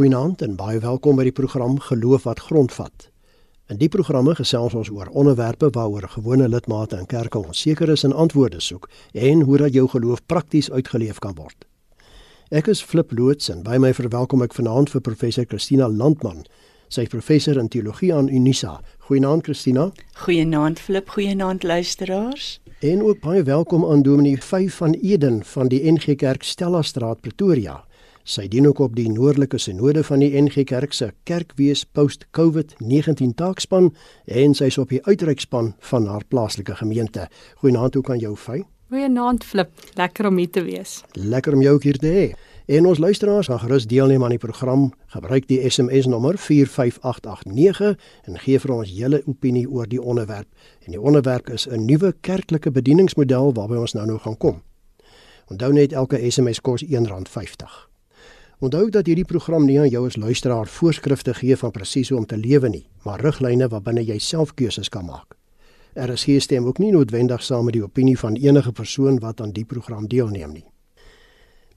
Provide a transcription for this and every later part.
Goeienaand en baie welkom by die program Geloof wat grondvat. In die programme gesels ons oor onderwerpe waaroor gewone lidmate in kerke onseker is en antwoorde soek en hoe dat jou geloof prakties uitgeleef kan word. Ek is Flip Loots en by my verwelkom ek vanaand vir professor Christina Landman. Sy is professor in teologie aan Unisa. Goeienaand Christina. Goeienaand Flip, goeienaand luisteraars. En ook baie welkom aan Dominee 5 van Eden van die NG Kerk Stella Straat Pretoria. Sy dien ook op die noordelike sinode van die NG Kerk se Kerkwees Post COVID-19 taakspan en sy is op die uitreikspan van haar plaaslike gemeente. Goeienaand ook aan jou, Fay. Goeienaand, Flip. Lekker om hier te wees. Lekker om jou hier te hê. En ons luisteraars gaan gerus deelneem aan die program. Gebruik die SMS nommer 45889 en gee vir ons julle opinie oor die onderwerp. En die onderwerp is 'n nuwe kerklike bedieningsmodel waarby ons nou nou gaan kom. Onthou net elke SMS kos R1.50. Onthou dat hierdie program nie aan jou as luisteraar voorskrifte gee van presies hoe om te lewe nie, maar riglyne waarbinne jy self keuses kan maak. RSG stem ook nie noodwendig saam met die opinie van enige persoon wat aan die program deelneem nie.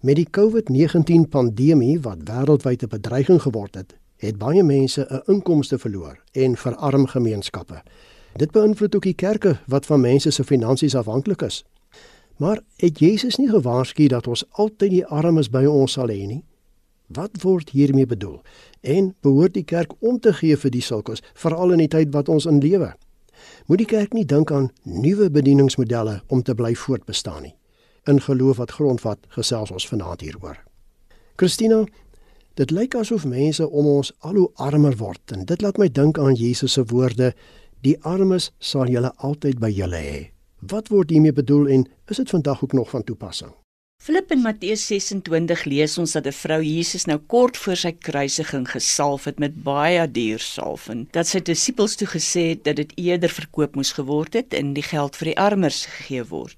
Met die COVID-19 pandemie wat wêreldwyd 'n bedreiging geword het, het baie mense 'n inkomste verloor en verarm gemeenskappe. Dit beïnvloed ook die kerke wat van mense se finansies afhanklik is. Maar het Jesus nie gewaarsku dat ons altyd die armes by ons sal hê nie? Wat word hiermee bedoel? En behoort die kerk om te gee vir die sulkes, veral in die tyd wat ons in lewe? Moet die kerk nie dink aan nuwe bedieningsmodelle om te bly voortbestaan nie? In geloof wat grondvat, gesels ons vanaand hieroor. Christina, dit lyk asof mense om ons al hoe armer word en dit laat my dink aan Jesus se woorde: "Die armes sal julle altyd by julle hê." Wat word hiermee bedoel en is dit vandag ook nog van toepassing? Filip in Matteus 26 lees ons dat 'n vrou Jesus nou kort voor sy kruisiging gesalf het met baie duur salf en dat sy disippels toe gesê het dat dit eerder verkoop moes geword het en die geld vir die armes gegee word.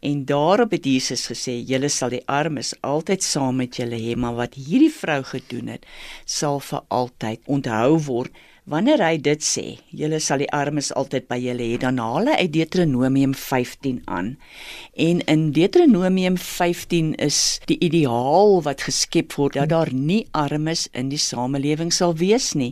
En daarop het Jesus gesê: "Julle sal die armes altyd saam met julle hê, maar wat hierdie vrou gedoen het, sal vir altyd onthou word." Wanneer hy dit sê, julle sal die armes altyd by julle hê, dan haal hy uit Deuteronomium 15 aan. En in Deuteronomium 15 is die ideaal wat geskep word dat daar nie armes in die samelewing sal wees nie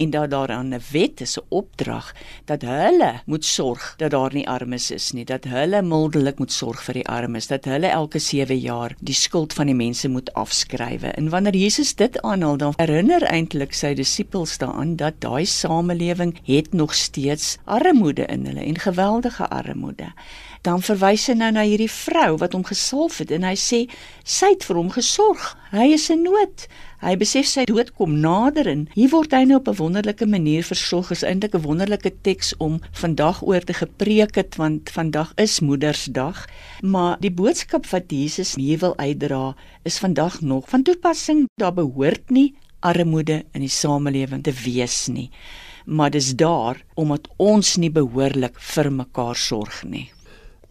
en dat daar 'n wet is, 'n opdrag dat hulle moet sorg dat daar nie armes is nie, dat hulle mildelik moet sorg vir die armes, dat hulle elke 7 jaar die skuld van die mense moet afskrywe. En wanneer Jesus dit aanhaal, dan herinner eintlik sy disippels daaraan dat daai daai samelewing het nog steeds armoede in hulle en geweldige armoede. Dan verwys hy nou na hierdie vrou wat hom gesalf het en hy sê sy het vir hom gesorg. Hy is in nood. Hy besef sy dood kom nader en hier word hy nou op 'n wonderlike manier versorg. Is eintlik 'n wonderlike teks om vandag oor te gepreek het want vandag is Moedersdag. Maar die boodskap wat Jesus hier wil uitdra is vandag nog van toepassing. Daar behoort nie armoede in die samelewing te wees nie. Maar dis daar omdat ons nie behoorlik vir mekaar sorg nie.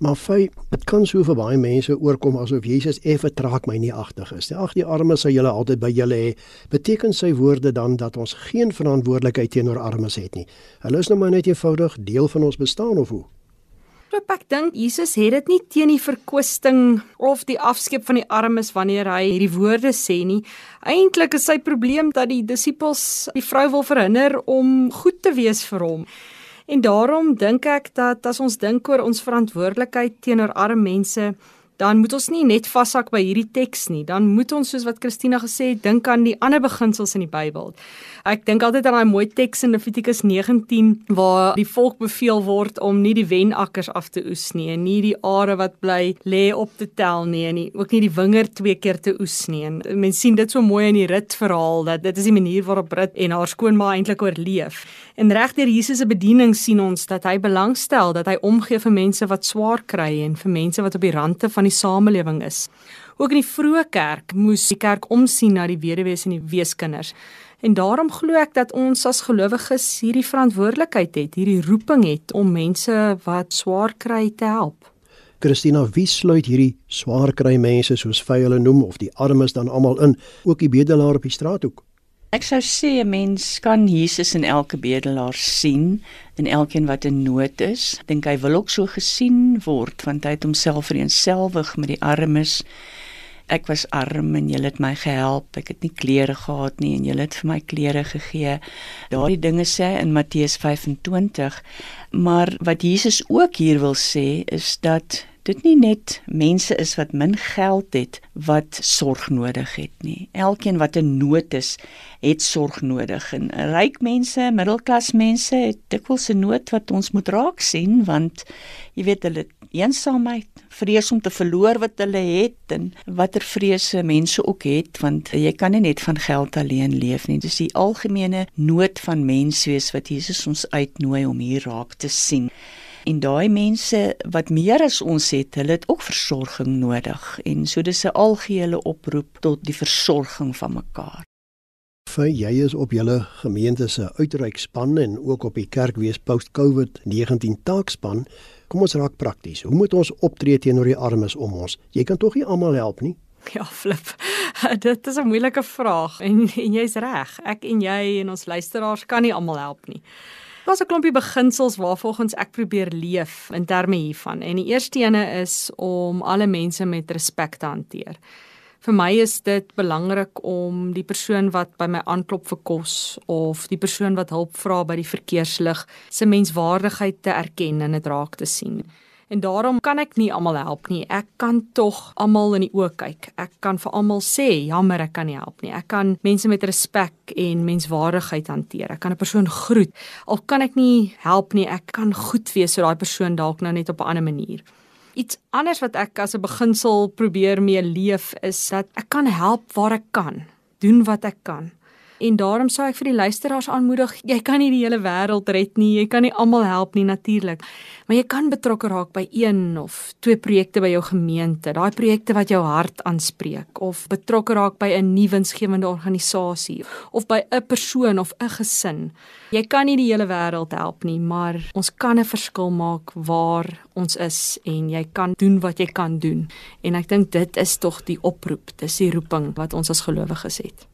Maar fy, dit kan so vir baie mense oorkom asof Jesus effe traak my nie agtig is. Ag die armes sal julle altyd by julle hê. Beteken sy woorde dan dat ons geen verantwoordelikheid teenoor armes het nie? Hulle is nou maar net eenvoudig deel van ons bestaan of hoe? Loop ek dink Jesus het dit nie teen die verkwisting of die afskeep van die armes wanneer hy hierdie woorde sê nie. Eintlik is sy probleem dat die disippels die vrou wil verhinder om goed te wees vir hom. En daarom dink ek dat as ons dink oor ons verantwoordelikheid teenoor arme mense, dan moet ons nie net vashak by hierdie teks nie. Dan moet ons soos wat Christina gesê het, dink aan die ander beginsels in die Bybel. Ek dink altyd aan daai mooi teks in Levitikus 19 waar die volk beveel word om nie die wenakkers af te oes nie en nie die are wat bly lê op te tel nie en nie, ook nie die wingerd twee keer te oes nie. En mense sien dit so mooi in die rit verhaal dat dit is die manier waarop Rut en haar skoonma eintlik oorleef. En regdeur Jesus se bediening sien ons dat hy belangstel dat hy omgee vir mense wat swaar kry en vir mense wat op die rande van die samelewing is. Ook in die vroeë kerk moes die kerk omsien na die weduwees en die weeskinders. En daarom glo ek dat ons as gelowiges hierdie verantwoordelikheid het, hierdie roeping het om mense wat swaar kry te help. Christina, wie sluit hierdie swaar kry mense soos vy hulle noem of die armes dan almal in, ook die bedelaar op die straathoek? Ek sou sê 'n mens kan Jesus in elke bedelaar sien, in elkeen wat in nood is. Dink hy wil ook so gesien word want hy het homself vereenselwig met die armes ek was arm en julle het my gehelp. Ek het nie klere gehad nie en julle het vir my klere gegee. Daardie dinge sê in Matteus 25. Maar wat Jesus ook hier wil sê is dat dit nie net mense is wat min geld het wat sorg nodig het nie. Elkeen wat in nood is, het sorg nodig. En ryk mense, middelklas mense het dikwels 'n nood wat ons moet raak sien want jy weet hulle eensaamheid, vrees om te verloor wat hulle het en watter vrese mense ook het want jy kan nie net van geld alleen leef nie. Dis die algemene nood van menswees wat Jesus ons uitnooi om hier raak te sien. En daai mense wat meer as ons het, hulle het ook versorging nodig en so dis 'n algehele oproep tot die versorging van mekaar. Vir jy is op julle gemeente se uitreikspan en ook op die kerkwees post-COVID-19 taakspan. Kom ons raak prakties. Hoe moet ons optree teenoor die armes om ons? Jy kan tog nie almal help nie. Ja, flip. Dit is 'n moeilike vraag en en jy's reg. Ek en jy en ons luisteraars kan nie almal help nie. Daar's 'n klompie beginsels waarvolgens ek probeer leef in terme hiervan. En die eerste ene is om alle mense met respek te hanteer. Vir my is dit belangrik om die persoon wat by my aanklop vir kos of die persoon wat hulp vra by die verkeerslig se menswaardigheid te erken en dit raak te sien. En daarom kan ek nie almal help nie. Ek kan tog almal in die oë kyk. Ek kan vir almal sê, jammer, ek kan nie help nie. Ek kan mense met respek en menswaardigheid hanteer. Ek kan 'n persoon groet. Al kan ek nie help nie, ek kan goed wees vir daai persoon dalk nou net op 'n ander manier. Iets anders wat ek as 'n beginsel probeer mee leef is dat ek kan help waar ek kan, doen wat ek kan. En daarom sou ek vir die luisteraars aanmoedig, jy kan nie die hele wêreld red nie, jy kan nie almal help nie natuurlik, maar jy kan betrokke raak by een of twee projekte by jou gemeente, daai projekte wat jou hart aanspreek of betrokke raak by 'n nuwe winsgewende organisasie of by 'n persoon of 'n gesin. Jy kan nie die hele wêreld help nie, maar ons kan 'n verskil maak waar ons is en jy kan doen wat jy kan doen. En ek dink dit is tog die oproep, dis die roeping wat ons as gelowiges het.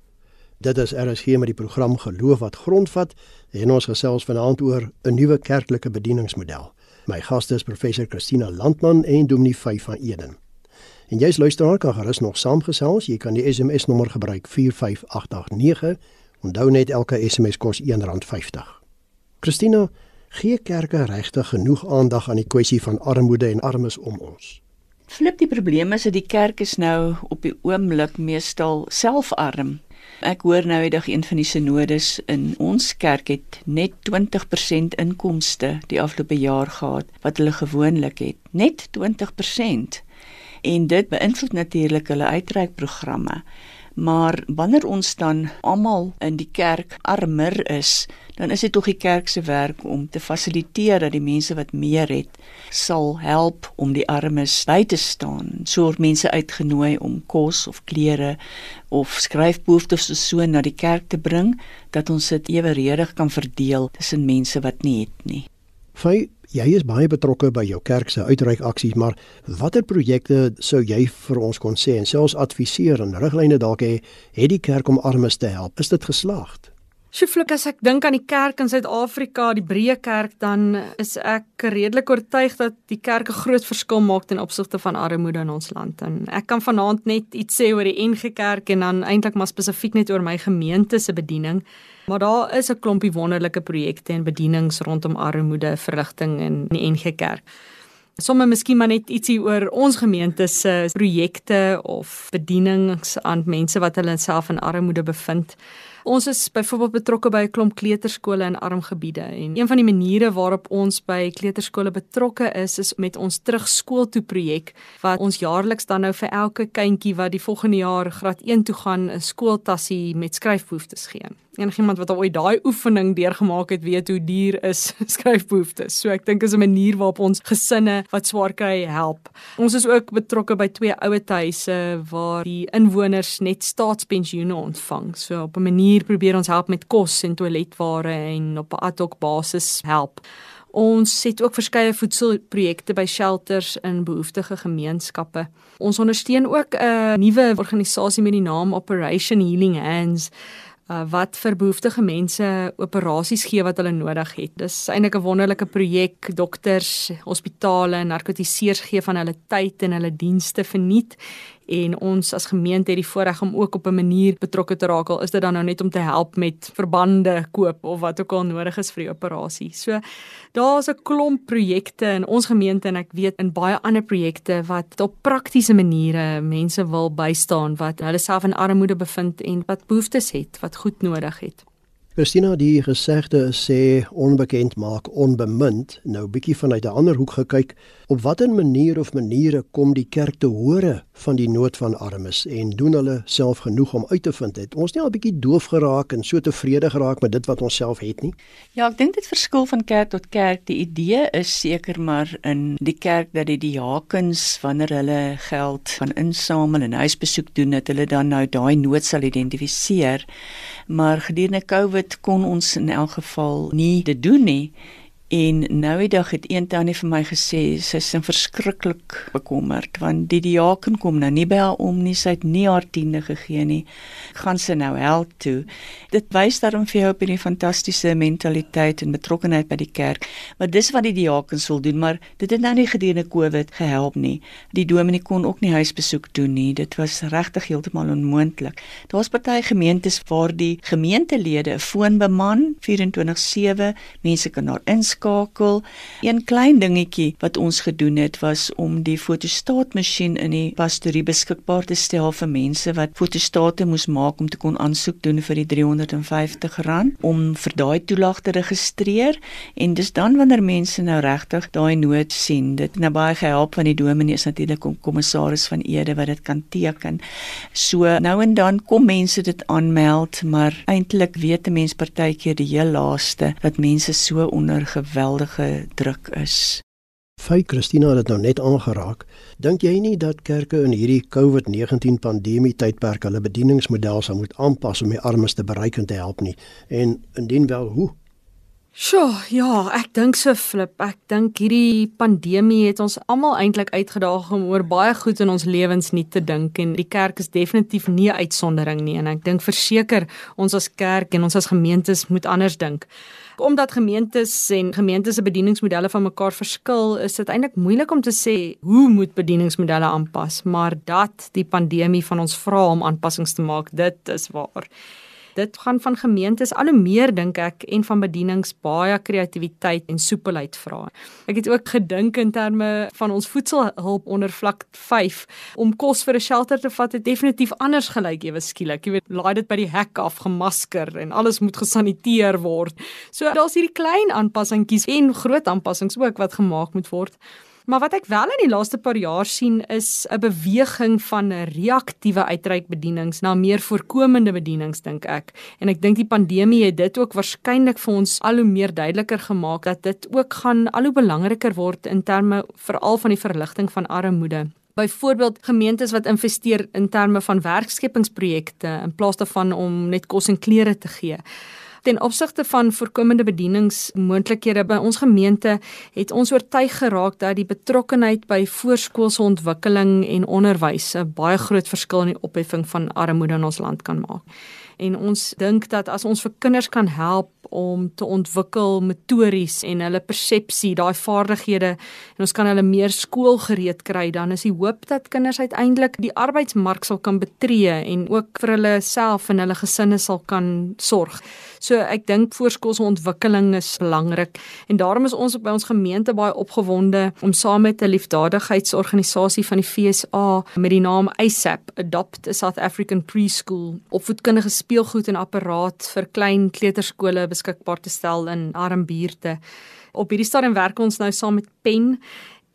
Dit is RSG met die program Geloof wat grondvat en ons gesels vanaand oor 'n nuwe kerklike bedieningsmodel. My gaste is professor Christina Landman en Dominee Vyf van Eden. En jy's luisteraar kan gerus nog saamgesels. Jy kan die SMS nommer gebruik 45889. Onthou net elke SMS kos R1.50. Christina, gee kerke regtig genoeg aandag aan die kwessie van armoede en armes om ons? Flip die probleem is dat die kerk is nou op die oomblik meestal selfarm Ek hoor nou eendag een van die sinodes in ons kerk het net 20% inkomste die afgelope jaar gehad wat hulle gewoonlik het. Net 20%. En dit beïnvloed natuurlik hulle uitreikprogramme. Maar wanneer ons dan almal in die kerk armer is, dan is dit tog die kerk se werk om te fasiliteer dat die mense wat meer het, sal help om die armes by te staan. So word mense uitgenooi om kos of klere of skryfbehoeftes so na die kerk te bring dat ons dit eweredig kan verdeel tussen mense wat nie het nie. Fy, jy is baie betrokke by jou kerk se uitreikaksies, maar watter projekte sou jy vir ons kon sê en selfs adviseer en riglyne dalk hê het die kerk om armes te help? Is dit geslaagd? Sjoeflik as ek dink aan die kerk in Suid-Afrika, die Breë Kerk, dan is ek redelik oortuig dat die kerk 'n groot verskil maak ten opsigte van armoede in ons land. En ek kan vanaand net iets sê oor die NG Kerk en dan eintlik maar spesifiek net oor my gemeente se bediening. Maar daar is 'n klompie wonderlike projekte en bedienings rondom armoede verligting in die NG Kerk. Sommige miskien maar net ietsie oor ons gemeente se projekte of bedienings aan mense wat hulle self in armoede bevind. Ons is byvoorbeeld betrokke by 'n klomp kleuterskole in arm gebiede en een van die maniere waarop ons by kleuterskole betrokke is is met ons terugskool toe projek wat ons jaarliks dan nou vir elke kindjie wat die volgende jaar graad 1 toe gaan 'n skooltassie met skryfbehoeftes gee enigiemand wat al ooit daai oefening deurgemaak het, weet hoe duur is skryfbehoeftes. So ek dink is 'n manier waarop ons gesinne wat swaar kry help. Ons is ook betrokke by twee ouetehuise waar die inwoners net staatspensioene ontvang. So op 'n manier probeer ons help met kos en toiletware en op 'n ad hoc basis help. Ons het ook verskeie voedselprojekte by shelters in behoeftige gemeenskappe. Ons ondersteun ook 'n nuwe organisasie met die naam Operation Healing Hands uh, wat vir behoeftige mense operasies gee wat hulle nodig het. Dis eintlik 'n wonderlike projek. Dokters, hospitale, narkotiseers gee van hulle tyd en hulle dienste verniet en ons as gemeente het die voorreg om ook op 'n manier betrokke te raak. Al is dit dan nou net om te help met verbande koop of wat ook al nodig is vir die operasie. So daar's 'n klomp projekte in ons gemeente en ek weet in baie ander projekte wat op praktiese maniere mense wil bystaan wat hulle self in armoede bevind en wat behoeftes het, wat goed nodig het. Christina die gesegde sê onbekend maak onbemind. Nou bietjie vanuit 'n ander hoek gekyk op watter manier of maniere kom die kerk te hore van die nood van armes? En doen hulle self genoeg om uit te vind het ons nie al bietjie doof geraak en so tevrede geraak met dit wat ons self het nie. Ja ek dink dit verskil van kerk tot kerk. Die idee is seker maar in die kerk dat die diakens wanneer hulle geld van insamel en huisbesoek doen dat hulle dan nou daai nood sal identifiseer. Maar gedurende Covid kon ons in elk geval nie dit doen nie. En nou die dag het een tannie vir my gesê sy is verskriklik bekommerd want die diaken kom nou nie by haar om nie, sy het nie haar tiende gegee nie. Gaan sy nou help toe. Dit wys daarom vir jou op hierdie fantastiese mentaliteit en betrokkenheid by die kerk. Maar dis wat die diakens wil doen, maar dit het nou nie gedurende Covid gehelp nie. Die dominee kon ook nie huisbesoek doen nie. Dit was regtig heeltemal onmoontlik. Daar's party gemeentes waar die gemeentelede 'n foon beman 24/7, mense kan daar ins skakel. Een klein dingetjie wat ons gedoen het was om die fotostaatmasjien in die pastorie beskikbaar te stel vir mense wat fotostate moes maak om te kon aansoek doen vir die R350 om vir daai toelaag te registreer en dis dan wanneer mense nou regtig daai nood sien. Dit het nou baie gehelp van die dominee is natuurlik kom kommissaris van Ede wat dit kan teken. So nou en dan kom mense dit aanmeld, maar eintlik weet 'n mens partykeer die heel laaste dat mense so onder geweldige druk is. Fy Christina het dit nou net aangeraak. Dink jy nie dat kerke in hierdie COVID-19 pandemie tydperk hulle bedieningsmodel sou moet aanpas om die armes te bereik en te help nie? En indien wel, hoe? Sjoe, ja, ek dink so flip. Ek dink hierdie pandemie het ons almal eintlik uitgedaag om oor baie goed in ons lewens nie te dink en die kerk is definitief nie 'n uitsondering nie en ek dink verseker ons as kerk en ons as gemeentes moet anders dink. Omdat gemeentes en gemeentes se bedieningsmodelle van mekaar verskil, is dit eintlik moeilik om te sê hoe moet bedieningsmodelle aanpas, maar dat die pandemie van ons vra om aanpassings te maak, dit is waar dit gaan van gemeentes al hoe meer dink ek en van bedienings baie kreatiwiteit en soepelheid vra. Ek het ook gedink in terme van ons voedselhulp onder vlak 5 om kos vir 'n shelter te vat het definitief anders gelyk ewe skielik. Jy weet, laai dit by die hek af gemasker en alles moet gesaniteer word. So daar's hierdie klein aanpassingkies en groot aanpassings ook wat gemaak moet word. Maar wat ek wel in die laaste paar jaar sien is 'n beweging van reaktiewe uitreikbedienings na meer voorkomende bedienings dink ek. En ek dink die pandemie het dit ook waarskynlik vir ons al hoe meer duideliker gemaak dat dit ook gaan al hoe belangriker word in terme veral van die verligting van armoede. Byvoorbeeld gemeentes wat investeer in terme van werkskepingsprojekte in plaas daarvan om net kos en klere te gee. Ten opsigte van voorkomende bedieningsmoontlikhede by ons gemeente het ons oortuig geraak dat die betrokkenheid by voorskoolse ontwikkeling en onderwys 'n baie groot verskil in die opheffing van armoede in ons land kan maak en ons dink dat as ons vir kinders kan help om te ontwikkel motories en hulle persepsie, daai vaardighede en ons kan hulle meer skoolgereed kry, dan is die hoop dat kinders uiteindelik die arbeidsmark sal kan betree en ook vir hulle self en hulle gesinne sal kan sorg. So ek dink voorskoolse ontwikkeling is belangrik en daarom is ons by ons gemeente baie opgewonde om saam met 'n liefdadigheidsorganisasie van die FSA met die naam ASAP, Adopt a South African Preschool, opvoedkundige speelgoed en apparaat vir klein kleuterskole beskikbaar te stel in arm buurte. Op hierdie stadium werk ons nou saam met Pen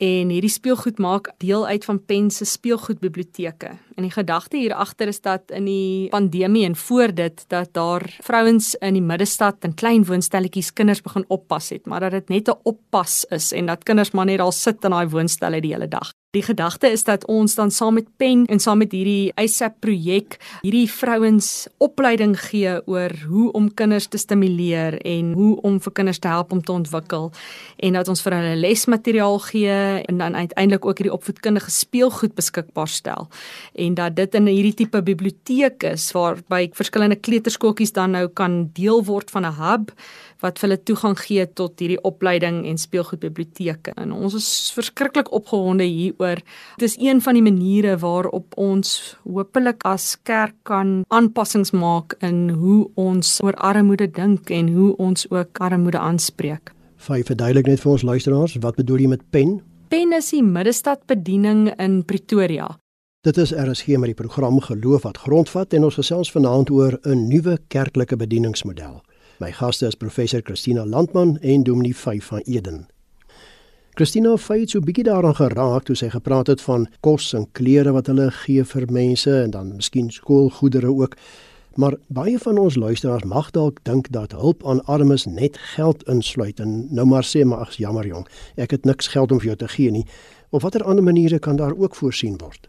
en hierdie speelgoed maak deel uit van Pen se speelgoedbiblioteke. En die gedagte hier agter is dat in die pandemie en voor dit dat daar vrouens in die middestad in klein woonstelletjies kinders begin oppas het, maar dat dit net 'n oppas is en dat kinders maar net daar sit in daai woonstelle die hele dag. Die gedagte is dat ons dan saam met Pen en saam met hierdie ASAP projek hierdie vrouens opleiding gee oor hoe om kinders te stimuleer en hoe om vir kinders te help om te ontwikkel en dat ons vir hulle lesmateriaal gee en dan uiteindelik ook hierdie opvoedkundige speelgoed beskikbaar stel en dat dit in hierdie tipe biblioteek is waarby verskillende kleuterskooltjies dan nou kan deel word van 'n hub wat vir hulle toegang gee tot hierdie opleiding en speelgoedbiblioteke. En ons is verskriklik opgewonde hier daaroor. Dit is een van die maniere waarop ons hopelik as kerk kan aanpassings maak in hoe ons oor armoede dink en hoe ons ook armoede aanspreek. Vyf verduidelik net vir ons luisteraars, wat bedoel jy met pen? Pen is die middestad bediening in Pretoria. Dit is RSG met die program Geloof wat grondvat en ons gesels vanaand oor 'n nuwe kerklike bedieningsmodel. My gaste is professor Christina Landman en Dominee Vyf van Eden. Christina het so 'n bietjie daaraan geraak toe sy gepraat het van kos en klere wat hulle gee vir mense en dan miskien skoolgoedere ook. Maar baie van ons luisteraars mag dalk dink dat hulp aan armes net geld insluit en nou maar sê maar ag jammer jong, ek het niks geld om vir jou te gee nie. Of watter ander maniere kan daar ook voorsien word?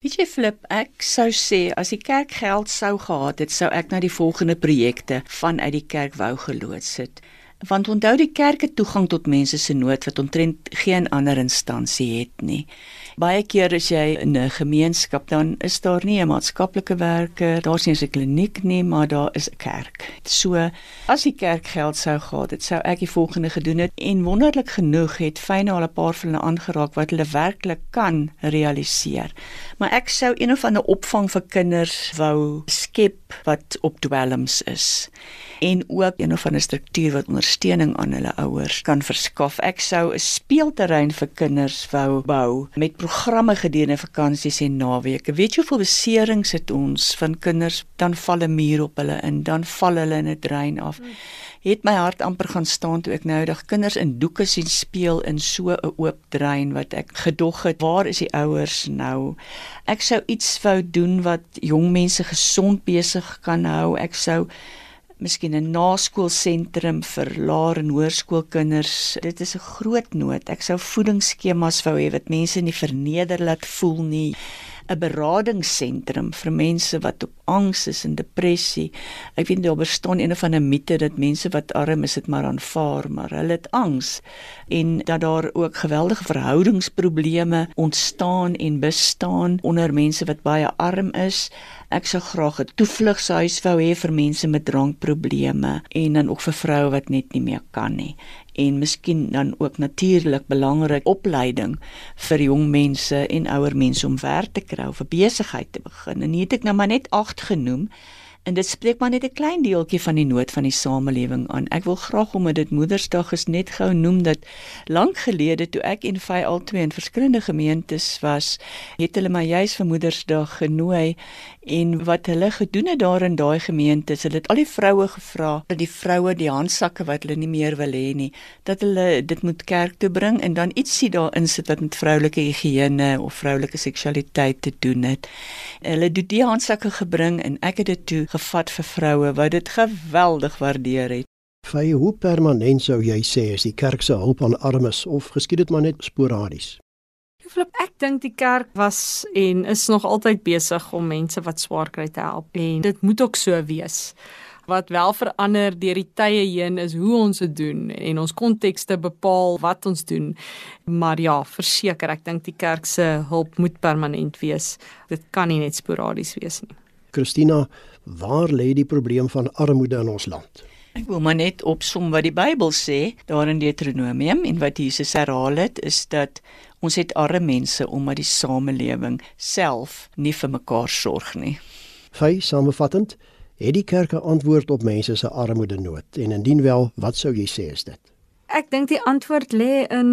Weet jy Flip, ek sou sê as die kerk geld sou gehad het, sou ek na die volgende projekte vanuit die kerk wou geloods het. Want onthou die kerk het toegang tot mense se nood wat omtrent geen ander instansie het nie. Baie keer as jy in 'n gemeenskap dan is daar nie 'n maatskaplike werker, daar's nie 'n kliniek nie, maar daar is 'n kerk. So as die kerk geld sou gehad het, sou ek die volgende gedoen het en wonderlik genoeg het fyne al 'n paar van hulle aangeraak wat hulle werklik kan realiseer. Maar ek sou een of ander opvang vir kinders wou skep wat op dwelms is en ook een of ander struktuur wat ondersteuning aan hulle ouers kan verskaf. Ek sou 'n speelterrein vir kinders wou bou met programme gedurende vakansies en naweke. Weet jy hoeveel beserings het ons van kinders dan val 'n muur op hulle in, dan val hulle in 'n drein af. Het my hart amper gaan staan toe ek nou dag kinders in doeke sien speel in so 'n oop drein wat ek gedog het, waar is die ouers nou? Ek sou iets wou doen wat jong mense gesond besig kan hou. Ek sou miskien 'n naskoolsentrum vir laer en hoërskoolkinders. Dit is 'n groot nood. Ek sou voedingsskemas wou hê wat mense nie verneder laat voel nie. 'n beradingsentrum vir mense wat op angs is en depressie. Ek weet daar bestaan een of ander mite dat mense wat arm is dit maar aanvaar, maar hulle het angs en dat daar ook geweldige verhoudingsprobleme ontstaan en bestaan onder mense wat baie arm is. Ek sou graag 'n toevlugshuis wou hê vir mense met drankprobleme en dan ook vir vroue wat net nie meer kan nie en miskien dan ook natuurlik belangrik opleiding vir jong mense en ouer mense om werk te kry of 'n besigheid te begin. En hier het ek nou maar net 8 genoem En dit spreek maar net 'n klein deeltjie van die nood van die samelewing aan. Ek wil graag omdat dit Moedersdag is net gou noem dat lank gelede toe ek en Fay albei in verskillende gemeentes was, het hulle my juis vir Moedersdag genooi en wat hulle gedoen het daar in daai gemeentes, hulle het al die vroue gevra dat die vroue die handsakke wat hulle nie meer wil hê nie, dat hulle dit moet kerk toe bring en dan ietsie daarin sit wat met vroulike higiëne of vroulike seksualiteit te doen het. Hulle het die handsakke gebring en ek het dit toe gevat vir vroue wat dit geweldig waardeer het. Vy, hoe permanent sou jy sê is die kerk se hulp aan armes of geskied dit maar net sporadies? Flip, ek dink die kerk was en is nog altyd besig om mense wat swaar kry te help en dit moet ook so wees. Wat wel verander deur die tye heen is hoe ons dit doen en ons kontekste bepaal wat ons doen. Maar ja, verseker, ek dink die kerk se hulp moet permanent wees. Dit kan nie net sporadies wees nie. Christina, waar lê die probleem van armoede in ons land? Ek wil maar net opsom wat die Bybel sê daar in Deuteronomium en wat Jesus herhaal het is dat ons het arme mense omdat die samelewing self nie vir mekaar sorg nie. Vy samevattend, het die kerk 'n antwoord op mense se armoede nood en indien wel, wat sou jy sê is dit? Ek dink die antwoord lê in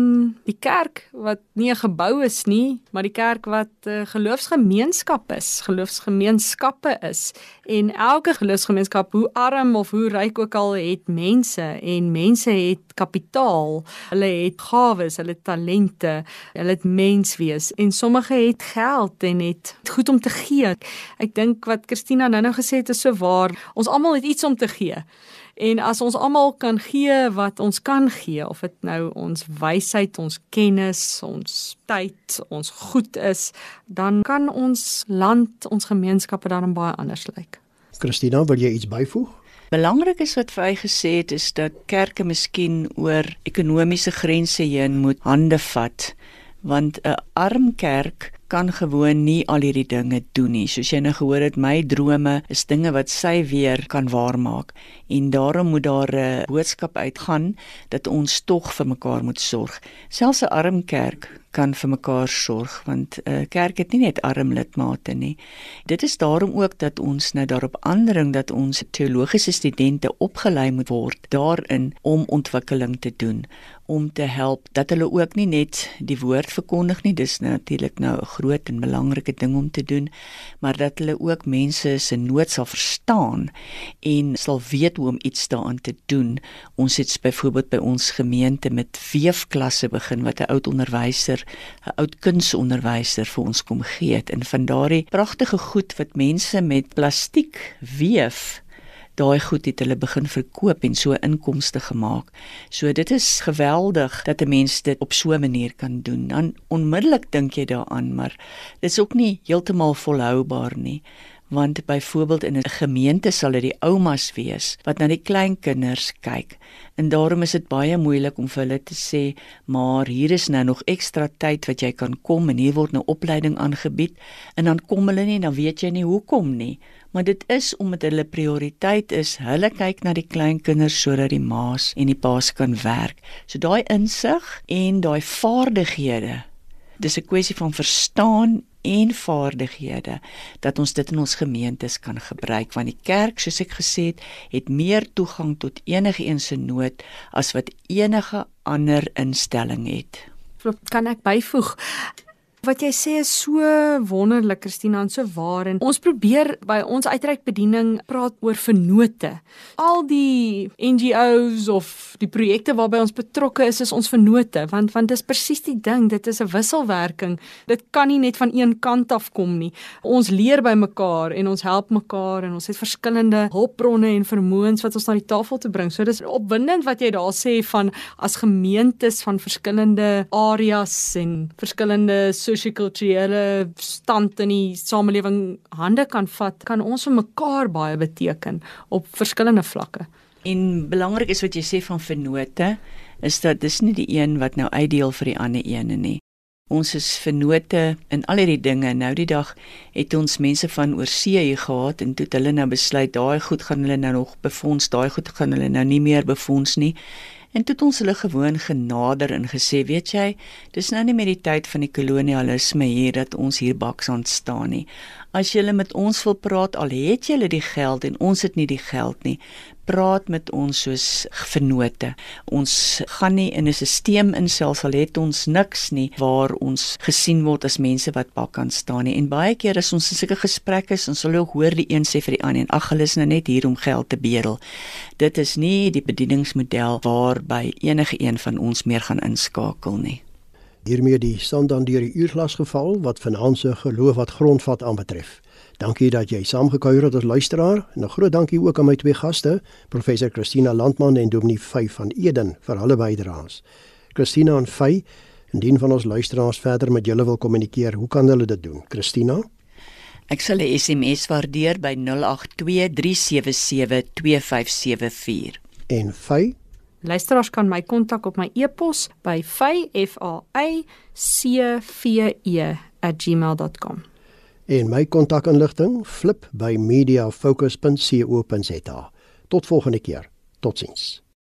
die kerk wat nie 'n gebou is nie, maar die kerk wat 'n uh, geloofsgemeenskap is, geloofsgemeenskappe is. En elke geloofsgemeenskap, hoe arm of hoe ryk ook al, het mense en mense het kapitaal. Hulle het gawes, hulle het talente, hulle het menswees en sommige het geld en het goed om te gee. Ek dink wat Christina nou-nou gesê het is so waar. Ons almal het iets om te gee. En as ons almal kan gee wat ons kan gee, of dit nou ons wysheid, ons kennis, ons tyd, ons goed is, dan kan ons land, ons gemeenskappe dan baie anders lyk. Christina, wil jy iets byvoeg? Belangrik is wat vir hy gesê het is dat kerke miskien oor ekonomiese grense heen moet hande vat want 'n arm kerk kan gewoon nie al hierdie dinge doen nie. Soos jy nou gehoor het, my drome is dinge wat sy weer kan waarmaak en daarom moet daar 'n boodskap uitgaan dat ons tog vir mekaar moet sorg. Selfs 'n arm kerk kan vir mekaar sorg want 'n uh, kerk het nie net arm lidmate nie. Dit is daarom ook dat ons nou daarop aandring dat ons teologiese studente opgelei moet word daarin om ontwikkeling te doen om te help dat hulle ook nie net die woord verkondig nie dis natuurlik nou 'n groot en belangrike ding om te doen maar dat hulle ook mense se nood sal verstaan en sal weet hoe om iets daaraan te doen. Ons het byvoorbeeld by ons gemeente met weefklasse begin wat 'n oud onderwyser 'n oud kunsonderwyser vir ons kom gee het. En van daardie pragtige goed wat mense met plastiek weef daai goed het hulle begin verkoop en so inkomste gemaak. So dit is geweldig dat 'n mens dit op so 'n manier kan doen. Dan onmiddellik dink jy daaraan, maar dit is ook nie heeltemal volhoubaar nie want byvoorbeeld in 'n gemeente sal dit die oumas wees wat na die kleinkinders kyk en daarom is dit baie moeilik om vir hulle te sê maar hier is nou nog ekstra tyd wat jy kan kom en hier word nou opleiding aangebied en dan kom hulle nie dan weet jy nie hoekom nie maar dit is omdat hulle prioriteit is hulle kyk na die kleinkinders sodat die ma's en die pa's kan werk so daai insig en daai vaardighede dis 'n kwessie van verstaan en vaardighede dat ons dit in ons gemeentes kan gebruik want die kerk soos ek gesê het het meer toegang tot enige een se nood as wat enige ander instelling het. Kan ek byvoeg Wat jy sê is so wonderlik Christina en so waar en ons probeer by ons uitreikbediening praat oor vennote. Al die NGOs of die projekte waarby ons betrokke is is ons vennote want want dis presies die ding dit is 'n wisselwerking. Dit kan nie net van een kant af kom nie. Ons leer by mekaar en ons help mekaar en ons het verskillende hulpbronne en vermoëns wat ons na die tafel te bring. So dis opwindend wat jy daar sê van as gemeentes van verskillende areas en verskillende sosio-kulturele stand in die samelewing hande kan vat, kan ons vir mekaar baie beteken op verskillende vlakke. En belangrik is wat jy sê van vennote, is dat dis nie die een wat nou uitdeel vir die ander ene nie. Ons is vennote in al hierdie dinge. Nou die dag het ons mense van oorsee hier gehad en toe het hulle nou besluit daai goed gaan hulle nou nog befonds, daai goed gaan hulle nou nie meer befonds nie. En toe het ons hulle gewoon genader en gesê, weet jy, dis nou nie meer die tyd van die kolonialisme hier dat ons hier baks aan staan nie. As jy met ons wil praat, al het jy die geld en ons het nie die geld nie, praat met ons soos vennote. Ons gaan nie in 'n stelsel insels al het ons niks nie waar ons gesien word as mense wat bak kan staan nie. En baie keer as ons in sulke gesprekke is, ons sal ook hoor die een sê vir die ander en ag hulle is nou net hier om geld te bedel. Dit is nie die bedieningsmodel waarby enige een van ons meer gaan inskakel nie hiermee die stand aan deur die uurglas geval wat finansie geloof wat grondvat aanbetref. Dankie dat jy saamgekuier het as luisteraar en 'n groot dankie ook aan my twee gaste, professor Christina Landman en Dominee Fey van Eden vir hulle bydraes. Christina en Fey, indien van ons luisteraars verder met julle wil kommunikeer, hoe kan hulle dit doen? Christina Ek sal 'n SMS waardeer by 0823772574. En Fey Luisteraars kan my kontak op my e-pos by fyfacve@gmail.com. En my kontakinligting flip by mediafocus.co.za. Tot volgende keer. Totsiens.